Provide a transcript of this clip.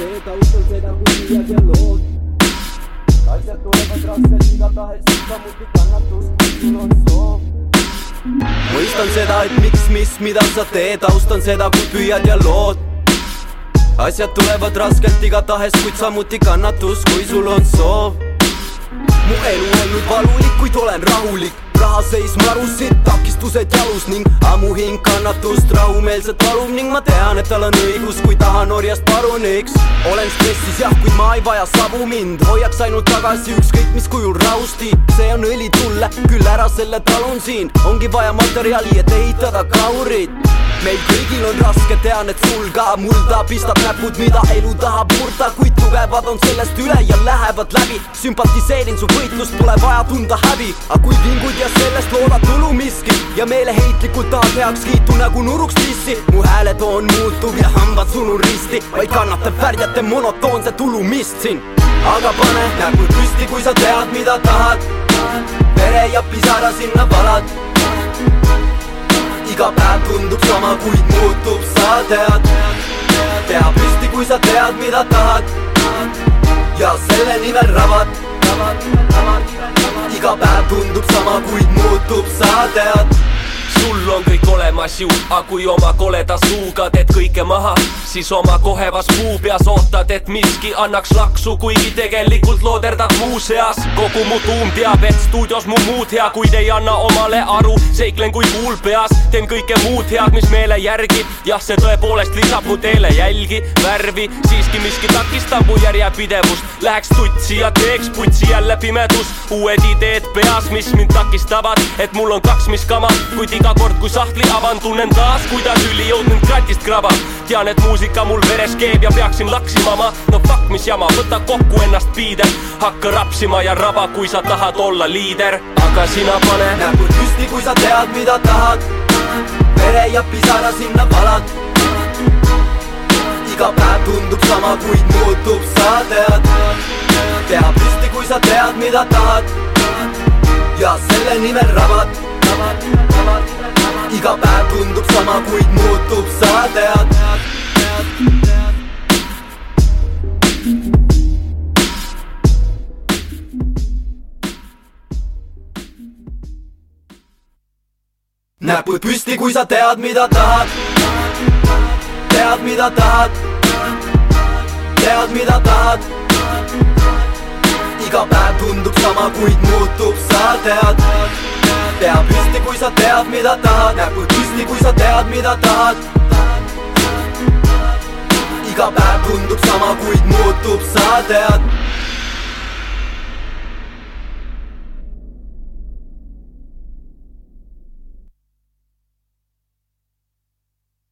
tee taustal hüüad ja lood asjad tulevad raskelt igatahes, samuti kannatust, kui sul on soov mõistan seda, et miks, mis, mida sa teed, austan seda, kui püüad ja lood. Asjad tulevad raskelt igatahes, kuid samuti kannatus, kui sul on soov. Mu elu on nüüd valulik, kuid olen rahulik raha seis marusid, takistused jalus ning ammu hing kannatust rahumeelselt valub ning ma tean, et tal on õigus, kui tahan orjast paruniks. olen stressis jah, kuid ma ei vaja sabu mind, hoiaks ainult tagasi ükskõik mis kujul rausti. see on õli tulle, küll ära selle talun siin, ongi vaja materjali, et ehitada kaurit meil kõigil on raske, tean, et sul ka mulda pistab näpud, mida elu tahab murda, kuid tugevad on sellest üle ja lähevad läbi. sümpatiseerin su võitlust, pole vaja tunda häbi, aga kui vingud ja sellest loodad tulu miski ja meeleheitlikult tahad heakskiitu nagu nuruks dissi, mu hääletoon muutub ja hambad sunun risti, vaid kannatab värdjate monotoonse tulumist siin. aga pane näpud püsti, kui sa tead, mida tahad. vere ja pisara sinna valad iga päev tundub sama, kuid muutub, sa tead. Pea püsti, kui sa tead, mida tahad. Ja selle nimel rabad iga päev tundub sama, kuid muutub, sa tead. Sul on kõik olemas ju, aga kui oma koleda suuga teed kõike maha, siis oma kohevas puu peas ootad, et miski annaks laksu, kuigi tegelikult looderdad muu seas. kogu mu tuum teab, et stuudios mu muud hea, kuid ei anna omale aru, seiklen kui kuul peas, teen kõike muud head, mis meele järgib. jah, see tõepoolest lisab mu teele jälgi, värvi, siiski miski takistab mu järjepidevust. Läheks tutsi ja teeks putsi jälle pimedus, uued ideed peas, mis mind takistavad, et mul on kaks, mis kama, kuid iga kord, kui sahtli avan, tunnen taas, kuidas ülijõud mind kratist krabab. tean, et muusika mul veres keeb ja peaksin laksima ma, no fuck, mis jama, võta kokku ennast, piider. hakka rapsima ja raba, kui sa tahad olla liider, aga sina pane näpud püsti, kui sa tead, mida tahad. vere ja pisara sinna valad. iga päev tundub sama, kuid muutub, sa tead. pea püsti, kui sa tead, mida tahad. ja selle nimel rabad iga päev tundub sama, kuid muutub, sa tead näpud püsti, kui sa tead, mida tahad. tead, mida tahad. tead, mida tahad. iga päev tundub sama, kuid muutub, sa tead pea püsti, kui sa tead, mida tahad, näpud püsti, kui sa tead, mida tahad. iga päev tundub sama, kuid muutub, sa tead